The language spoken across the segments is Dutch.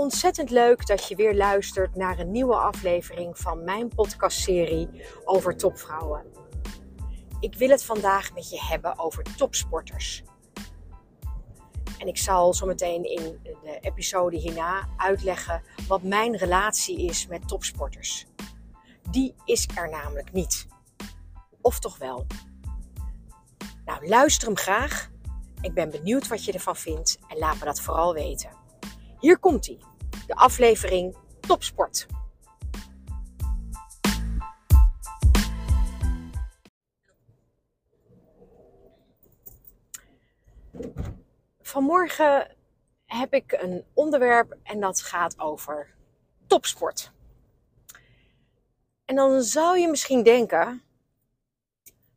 Ontzettend leuk dat je weer luistert naar een nieuwe aflevering van mijn podcastserie over topvrouwen. Ik wil het vandaag met je hebben over topsporters. En ik zal zometeen in de episode hierna uitleggen wat mijn relatie is met topsporters. Die is er namelijk niet. Of toch wel? Nou, luister hem graag. Ik ben benieuwd wat je ervan vindt en laat me dat vooral weten. Hier komt hij, de aflevering Topsport. Vanmorgen heb ik een onderwerp en dat gaat over topsport. En dan zou je misschien denken,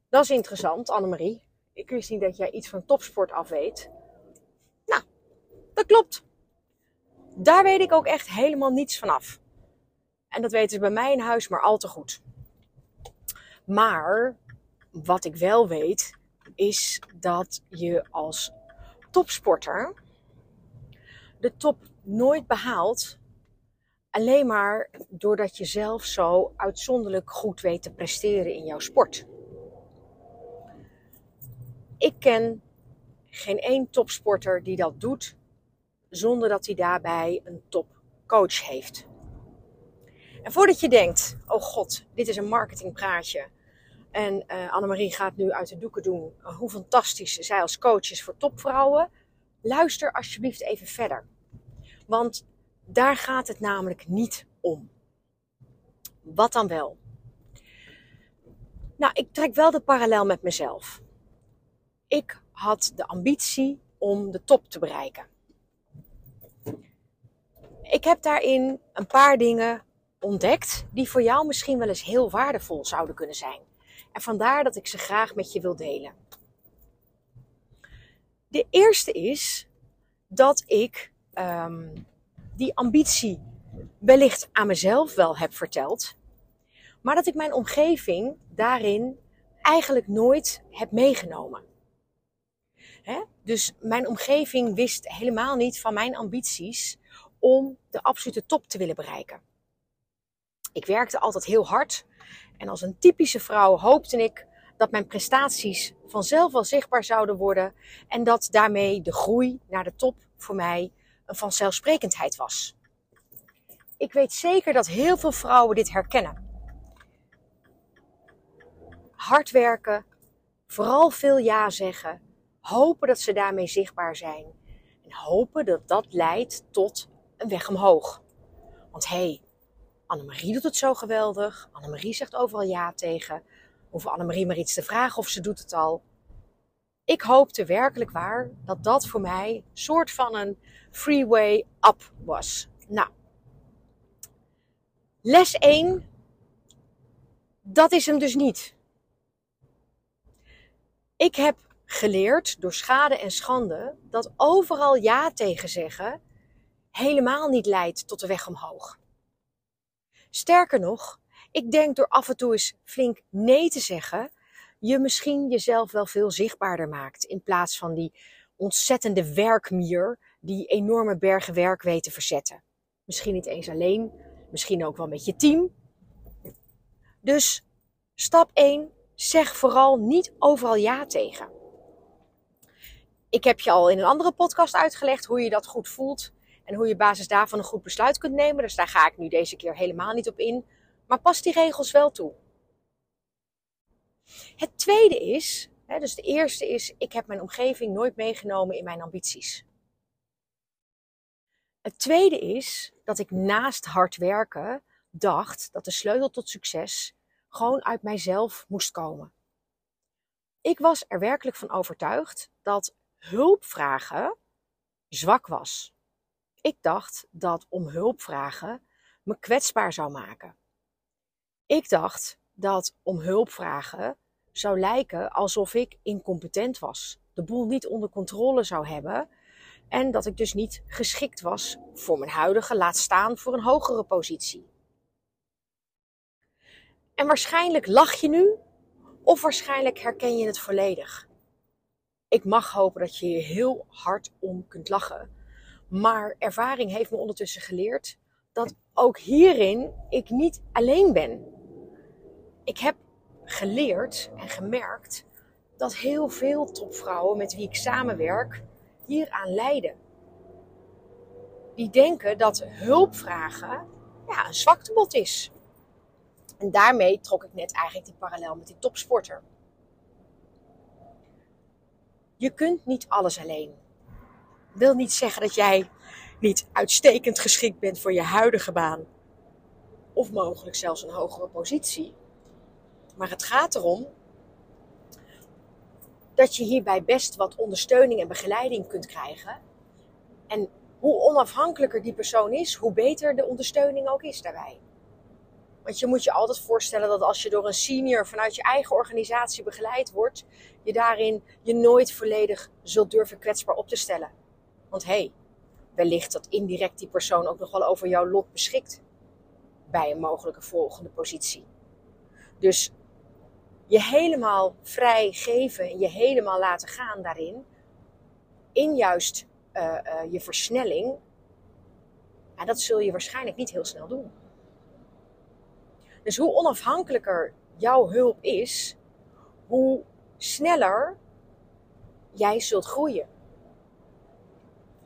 dat is interessant Annemarie. Ik wist niet dat jij iets van topsport af weet. Nou, dat klopt. Daar weet ik ook echt helemaal niets van af. En dat weten ze bij mij in huis maar al te goed. Maar wat ik wel weet, is dat je als topsporter de top nooit behaalt. Alleen maar doordat je zelf zo uitzonderlijk goed weet te presteren in jouw sport. Ik ken geen één topsporter die dat doet zonder dat hij daarbij een topcoach heeft. En voordat je denkt, oh god, dit is een marketingpraatje. En uh, Annemarie gaat nu uit de doeken doen uh, hoe fantastisch zij als coach is voor topvrouwen. Luister alsjeblieft even verder. Want daar gaat het namelijk niet om. Wat dan wel? Nou, ik trek wel de parallel met mezelf. Ik had de ambitie om de top te bereiken ik heb daarin een paar dingen ontdekt die voor jou misschien wel eens heel waardevol zouden kunnen zijn. En vandaar dat ik ze graag met je wil delen. De eerste is dat ik um, die ambitie wellicht aan mezelf wel heb verteld, maar dat ik mijn omgeving daarin eigenlijk nooit heb meegenomen. Dus mijn omgeving wist helemaal niet van mijn ambities om de absolute top te willen bereiken. Ik werkte altijd heel hard en als een typische vrouw hoopte ik dat mijn prestaties vanzelf wel zichtbaar zouden worden en dat daarmee de groei naar de top voor mij een vanzelfsprekendheid was. Ik weet zeker dat heel veel vrouwen dit herkennen. Hard werken, vooral veel ja zeggen, hopen dat ze daarmee zichtbaar zijn en hopen dat dat leidt tot een weg omhoog. Want hé, hey, Annemarie doet het zo geweldig. Annemarie zegt overal ja tegen. Hoeven Annemarie maar iets te vragen of ze doet het al. Ik hoopte werkelijk waar dat dat voor mij een soort van een freeway up was. Nou, les 1, dat is hem dus niet. Ik heb geleerd door schade en schande dat overal ja tegen zeggen helemaal niet leidt tot de weg omhoog. Sterker nog, ik denk door af en toe eens flink nee te zeggen, je misschien jezelf wel veel zichtbaarder maakt. In plaats van die ontzettende werkmier die enorme bergen werk weet te verzetten. Misschien niet eens alleen, misschien ook wel met je team. Dus stap 1, zeg vooral niet overal ja tegen. Ik heb je al in een andere podcast uitgelegd hoe je dat goed voelt. En hoe je basis daarvan een goed besluit kunt nemen. Dus daar ga ik nu deze keer helemaal niet op in. Maar pas die regels wel toe. Het tweede is, hè, dus de eerste is, ik heb mijn omgeving nooit meegenomen in mijn ambities. Het tweede is dat ik naast hard werken dacht dat de sleutel tot succes gewoon uit mijzelf moest komen. Ik was er werkelijk van overtuigd dat hulp vragen zwak was. Ik dacht dat om hulp vragen me kwetsbaar zou maken. Ik dacht dat om hulp vragen zou lijken alsof ik incompetent was, de boel niet onder controle zou hebben en dat ik dus niet geschikt was voor mijn huidige, laat staan voor een hogere positie. En waarschijnlijk lach je nu, of waarschijnlijk herken je het volledig. Ik mag hopen dat je je heel hard om kunt lachen Maar ervaring heeft me ondertussen geleerd dat ook hierin ik niet alleen ben. Ik heb geleerd en gemerkt dat heel veel topvrouwen met wie ik samenwerk hieraan lijden. Die denken dat hulpvragen ja, een zwaktebod is. En daarmee trok ik net eigenlijk die parallel met die topsporter. Je kunt niet alles alleen. Wil niet zeggen dat jij niet uitstekend geschikt bent voor je huidige baan. Of mogelijk zelfs een hogere positie. Maar het gaat erom dat je hierbij best wat ondersteuning en begeleiding kunt krijgen. En hoe onafhankelijker die persoon is, hoe beter de ondersteuning ook is daarbij. Want je moet je altijd voorstellen dat als je door een senior vanuit je eigen organisatie begeleid wordt, je daarin je nooit volledig zult durven kwetsbaar op te stellen. Want hé, hey, wellicht dat indirect die persoon ook nog wel over jouw lot beschikt bij een mogelijke volgende positie. Dus je helemaal vrij geven en je helemaal laten gaan daarin, in juist uh, uh, je versnelling, ja, dat zul je waarschijnlijk niet heel snel doen. Dus hoe onafhankelijker jouw hulp is, hoe sneller jij zult groeien.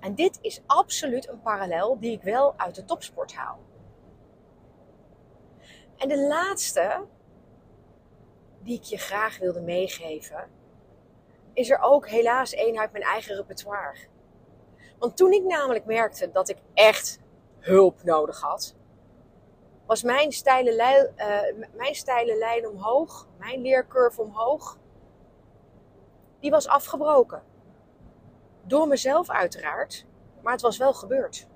En dit is absoluut een parallel die ik wel uit de topsport haal. En de laatste die ik je graag wilde meegeven, is er ook helaas één uit mijn eigen repertoire. Want toen ik namelijk merkte dat ik echt hulp nodig had, was mijn steile, lijn, uh, mijn steile lijn omhoog, mijn leercurve omhoog, die was afgebroken. Door mezelf uiteraard, maar het was wel gebeurd.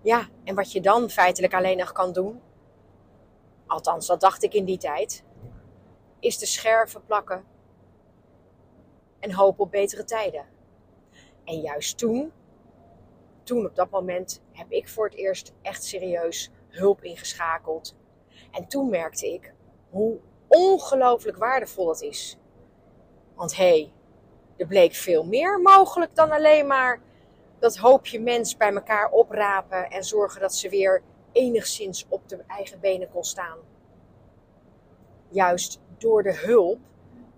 Ja, en wat je dan feitelijk alleen nog kan doen, althans dat dacht ik in die tijd, is de scherven plakken en hopen op betere tijden. En juist toen, toen op dat moment, heb ik voor het eerst echt serieus hulp ingeschakeld. En toen merkte ik hoe ongelooflijk waardevol dat is. Want hé, hey, er bleek veel meer mogelijk dan alleen maar dat hoopje mens bij elkaar oprapen en zorgen dat ze weer enigszins op de eigen benen kon staan. Juist door de hulp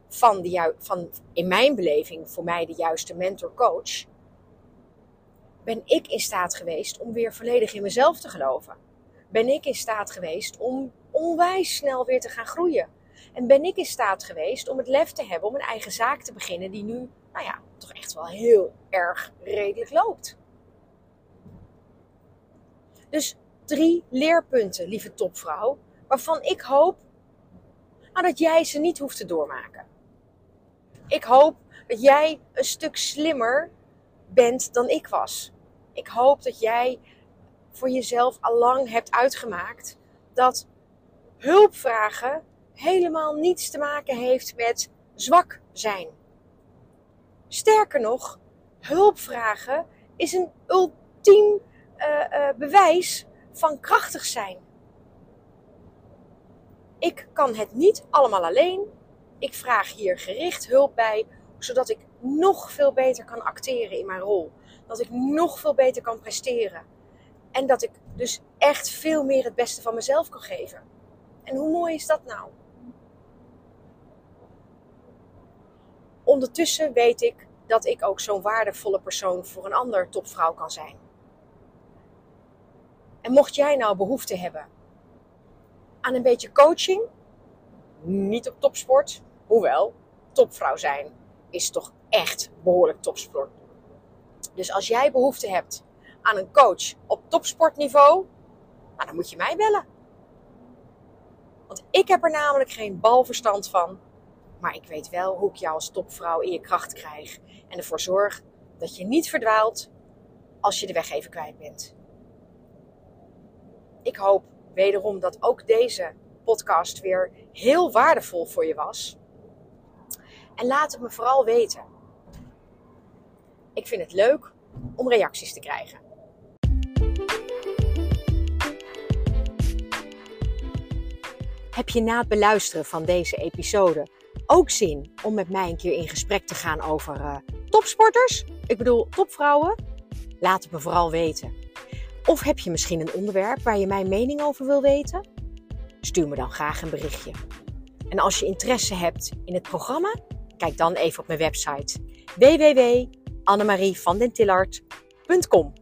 van, de, van in mijn beleving voor mij de juiste mentor-coach, ben ik in staat geweest om weer volledig in mezelf te geloven. Ben ik in staat geweest om onwijs snel weer te gaan groeien. En ben ik in staat geweest om het lef te hebben om een eigen zaak te beginnen die nu, nou ja, toch echt wel heel erg redelijk loopt. Dus drie leerpunten, lieve topvrouw, waarvan ik hoop nou, dat jij ze niet hoeft te doormaken. Ik hoop dat jij een stuk slimmer bent dan ik was. Ik hoop dat jij voor jezelf al lang hebt uitgemaakt dat hulpvragen helemaal niets te maken heeft met zwak zijn. Sterker nog, hulpvragen is een ultiem uh, uh, bewijs van krachtig zijn. Ik kan het niet allemaal alleen. Ik vraag hier gericht hulp bij, zodat ik nog veel beter kan acteren in mijn rol. Dat ik nog veel beter kan presteren. En dat ik dus echt veel meer het beste van mezelf kan geven. En hoe mooi is dat nou? Ondertussen weet ik dat ik ook zo'n waardevolle persoon voor een ander topvrouw kan zijn. En mocht jij nou behoefte hebben aan een beetje coaching, niet op topsport, hoewel topvrouw zijn is toch echt behoorlijk topsport. Dus als jij behoefte hebt aan een coach op topsportniveau, nou, dan moet je mij bellen. Want ik heb er namelijk geen balverstand van maar ik weet wel hoe ik jou als topvrouw in je kracht krijg. En ervoor zorg dat je niet verdwaalt als je de weg even kwijt bent. Ik hoop wederom dat ook deze podcast weer heel waardevol voor je was. En laat het me vooral weten. Ik vind het leuk om reacties te krijgen. Heb je na het beluisteren van deze episode ook zin om met mij een keer in gesprek te gaan over uh, topsporters. Ik bedoel, topvrouwen. Laat het me vooral weten. Of heb je misschien een onderwerp waar je mijn mening over wil weten? Stuur me dan graag een berichtje. En als je interesse hebt in het programma, kijk dan even op mijn website www.annemarievandentillart.com